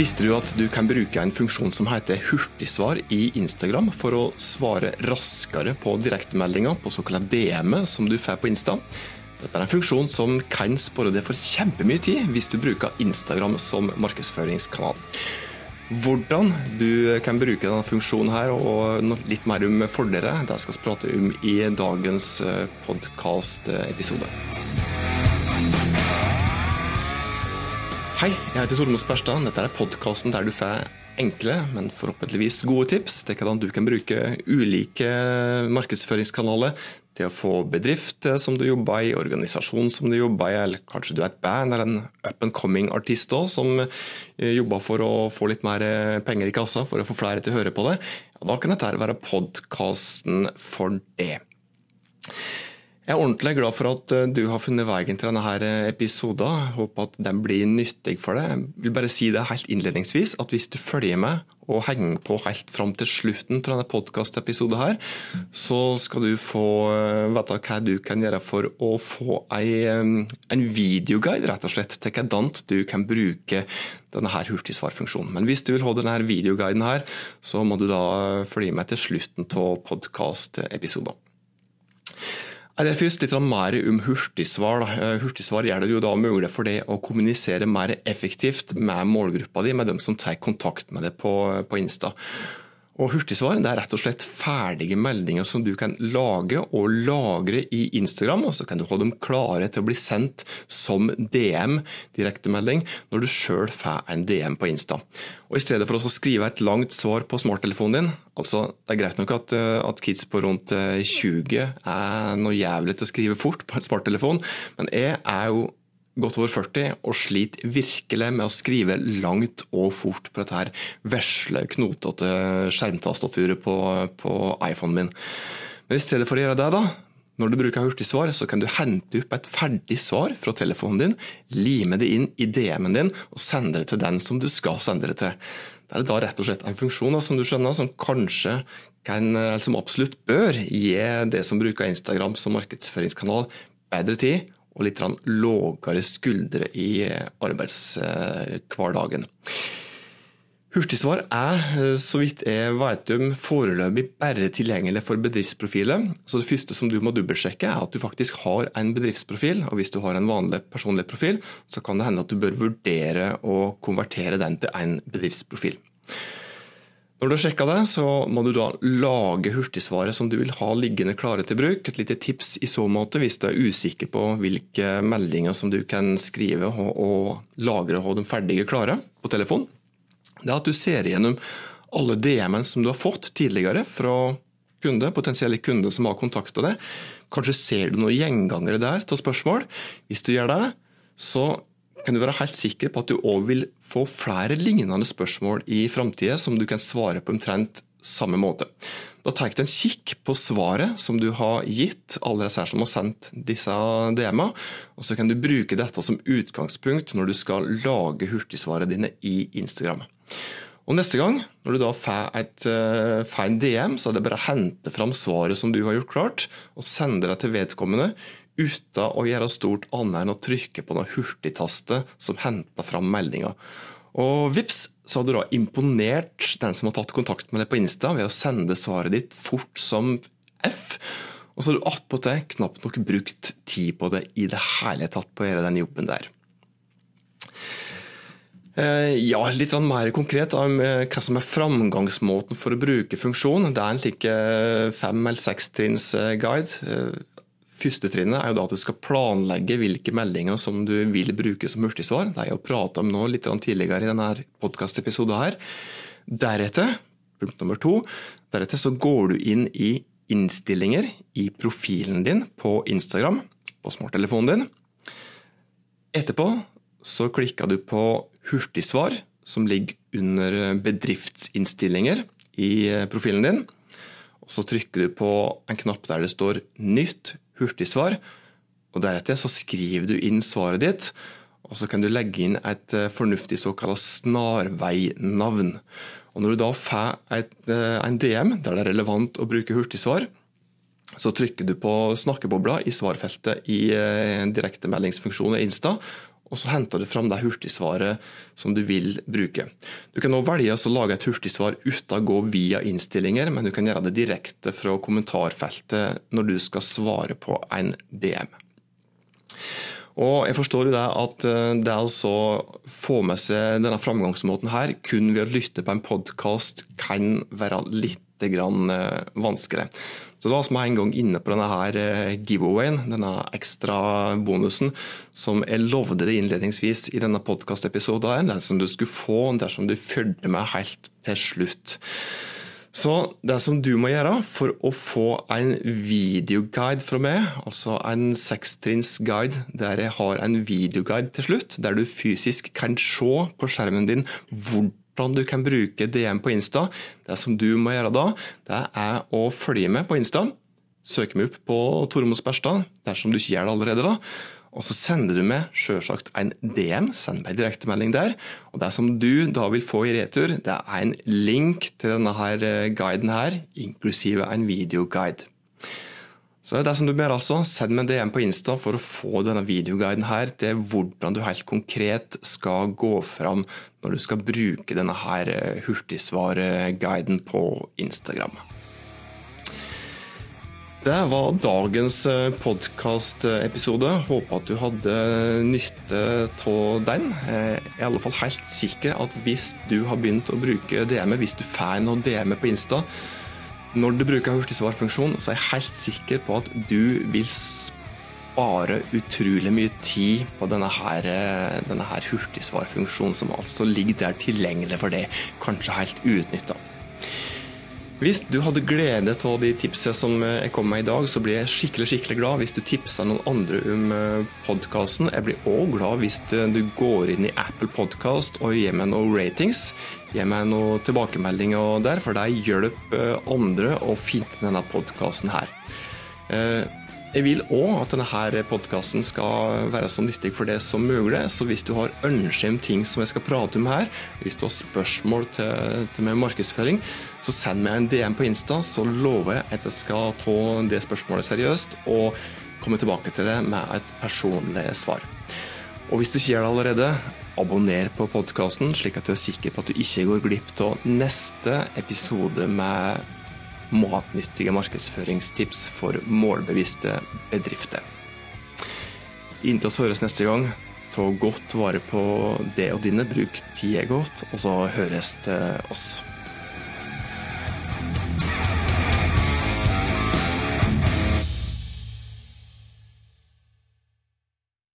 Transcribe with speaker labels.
Speaker 1: Visste du at du kan bruke en funksjon som heter hurtigsvar i Instagram for å svare raskere på direktemeldinger på såkalt DM som du får på Insta? Dette er en funksjon som kan spare deg for kjempemye tid hvis du bruker Instagram som markedsføringskanal. Hvordan du kan bruke denne funksjonen her, og litt mer om fordeler, det skal vi prate om i dagens podkast-episode. Hei, jeg heter Tormod Sperstad. Dette er podkasten der du får enkle, men forhåpentligvis gode tips til hvordan du kan bruke ulike markedsføringskanaler til å få bedrift som du jobber i, organisasjon som du jobber i, eller kanskje du er et band eller en up and coming artist òg, som jobber for å få litt mer penger i kassa for å få flere til å høre på det. Ja, da kan dette være podkasten for det. Jeg er ordentlig glad for at eh, du har funnet veien til denne eh, episoden. Håper at den blir nyttig for deg. Jeg vil bare si det helt innledningsvis at hvis du følger med og henger på helt fram til slutten av denne podkastepisoden, så skal du få eh, vite hva du kan gjøre for å få en videoguide rett og slett, til hvordan du kan bruke denne her hurtigsvarfunksjonen. Men hvis du vil ha denne videoguiden her, så må du da følge med til slutten av podkastepisoden. Det er først litt mer om hurtigsvar. Eh, hurtigsvar gjør det jo da mulig for deg å kommunisere mer effektivt med målgruppa di, med dem som tar kontakt med deg på, på Insta. Og Hurtigsvar det er rett og slett ferdige meldinger som du kan lage og lagre i Instagram, og så kan du ha dem klare til å bli sendt som DM, direktemelding, når du sjøl får en DM på Insta. Og I stedet for å skrive et langt svar på smarttelefonen din altså Det er greit nok at, eh, at kids på rundt 20 eh, er noe jævlig til å skrive fort på en smarttelefon, men jeg er jo godt over 40 og sliter virkelig med å skrive langt og fort på dette her vesle, knotete skjermtastaturet på, på iPhonen min. Men i stedet for å gjøre det, da, når du bruker hurtigsvar, så kan du hente opp et ferdig svar fra telefonen din, lime det inn i DM-en din og sende det til den som du skal sende det til. Det er da rett og slett en funksjon som du skjønner, som kanskje kan, som absolutt bør gi det som bruker Instagram som markedsføringskanal, bedre tid og litt lavere skuldre i arbeidshverdagen. Hurtigsvar er, så vidt jeg vet om, foreløpig bare tilgjengelig for bedriftsprofiler. Så det første som du må dobbeltsjekke, er at du faktisk har en bedriftsprofil. Og hvis du har en vanlig personlig profil, så kan det hende at du bør vurdere å konvertere den til en bedriftsprofil. Når du har sjekka det, så må du da lage hurtigsvaret som du vil ha liggende klare til bruk. Et lite tips i så måte hvis du er usikker på hvilke meldinger som du kan skrive og lagre og ha dem ferdige klare på telefon. Det er at du ser igjennom alle DM-ene som du har fått tidligere fra kunde, potensielle kunder som har kontakta deg. Kanskje ser du noen gjengangere der til spørsmål. Hvis du gjør det, så kan du være helt sikker på at du òg vil få flere lignende spørsmål i framtida som du kan svare på omtrent samme måte. Da tar du en kikk på svaret som du har gitt alle disse som har sendt disse DM-ene, og så kan du bruke dette som utgangspunkt når du skal lage hurtigsvarene dine i Instagram. Og Neste gang når du da får, et, uh, får en DM, så er det bare å hente fram svaret som du har gjort klart, og sende det til vedkommende uten å gjøre stort annet enn å trykke på noen hurtigtaste som henter fram meldinga. Og vips, så har du da imponert den som har tatt kontakt med deg på Insta, ved å sende svaret ditt fort som F. Og så har du attpåtil knapt nok brukt tid på det i det hele tatt på å gjøre den jobben der. Eh, ja, litt mer konkret om eh, hva som er framgangsmåten for å bruke funksjonen. Det er en slik eh, fem- eller sekstrinnsguide. Første trinnet er jo da at du skal planlegge hvilke meldinger som du vil bruke som hurtigsvar. Det har jeg prata om nå litt tidligere i denne podkastepisoden her. Deretter, punkt nummer to, deretter så går du inn i innstillinger i profilen din på Instagram på smarttelefonen din. Etterpå så klikker du på hurtigsvar, som ligger under bedriftsinnstillinger i profilen din. Og så trykker du på en knapp der det står 'Nytt hurtigsvar. og Deretter så skriver du inn svaret ditt, og så kan du legge inn et eh, fornuftig såkalt snarveinavn. Og Når du da får eh, en DM der det er relevant å bruke hurtigsvar, så trykker du på snakkebobla i svarfeltet i eh, direktemeldingsfunksjonen i Insta, og så henter du fram det hurtigsvaret som du vil bruke. Du kan også velge å lage et hurtigsvar uten å gå via innstillinger, men du kan gjøre det direkte fra kommentarfeltet når du skal svare på en DM. Og jeg forstår jo det at eh, det å få med seg denne framgangsmåten her kun ved å lytte på en podkast kan være litt grann eh, vanskeligere. Så da var vi en gang inne på denne her eh, giveawayen, denne ekstra bonusen, som jeg lovde deg innledningsvis i denne podkastepisoden, den som du skulle få dersom du fulgte med helt til slutt. Så det som du må gjøre for å få en videoguide fra meg, altså en sekstrinnsguide der jeg har en videoguide til slutt, der du fysisk kan se på skjermen din hvordan du kan bruke DM på Insta, det som du må gjøre da, det er å følge med på Insta. Søke meg opp på Tormod Sperstad, dersom du ikke gjør det allerede. da, og så sender du meg selvsagt en DM, send meg en direktemelding der. Og det som du da vil få i retur, det er en link til denne her eh, guiden her, inklusive en videoguide. Så det er det som du ber altså. Send meg en DM på Insta for å få denne videoguiden her til hvordan du helt konkret skal gå fram når du skal bruke denne her eh, hurtigsvareguiden på Instagram. Det var dagens eh, podkastepisode. Håper at du hadde nytte av den. Jeg er i alle fall helt sikker at hvis du har begynt å bruke DM, hvis du får noe DM på Insta, når du bruker hurtigsvarfunksjon, så er jeg helt sikker på at du vil spare utrolig mye tid på denne, her, eh, denne her hurtigsvarfunksjonen, som altså ligger der tilgjengelig for deg, kanskje helt uutnytta. Hvis du hadde glede av de tipsene som jeg kom med i dag, så blir jeg skikkelig skikkelig glad hvis du tipser noen andre om eh, podkasten. Jeg blir òg glad hvis du går inn i Apple Podkast og gir meg noen ratings. Gir meg noen tilbakemeldinger der, for det hjelper andre å finne denne podkasten her. Jeg vil òg at denne podkasten skal være så nyttig for deg som mulig. Så hvis du har ønsker om ting som jeg skal prate om her, hvis du har spørsmål til, til meg markedsføring, så send meg en DM på Insta, så lover jeg at jeg skal ta det spørsmålet seriøst og komme tilbake til det med et personlig svar. Og hvis du ikke gjør det allerede, abonner på podkasten, slik at du er sikker på at du ikke går glipp av neste episode med matnyttige markedsføringstips for målbevisste bedrifter. Inntil oss høres neste gang, ta godt vare på det og dine. Bruk tida godt, og så høres det oss.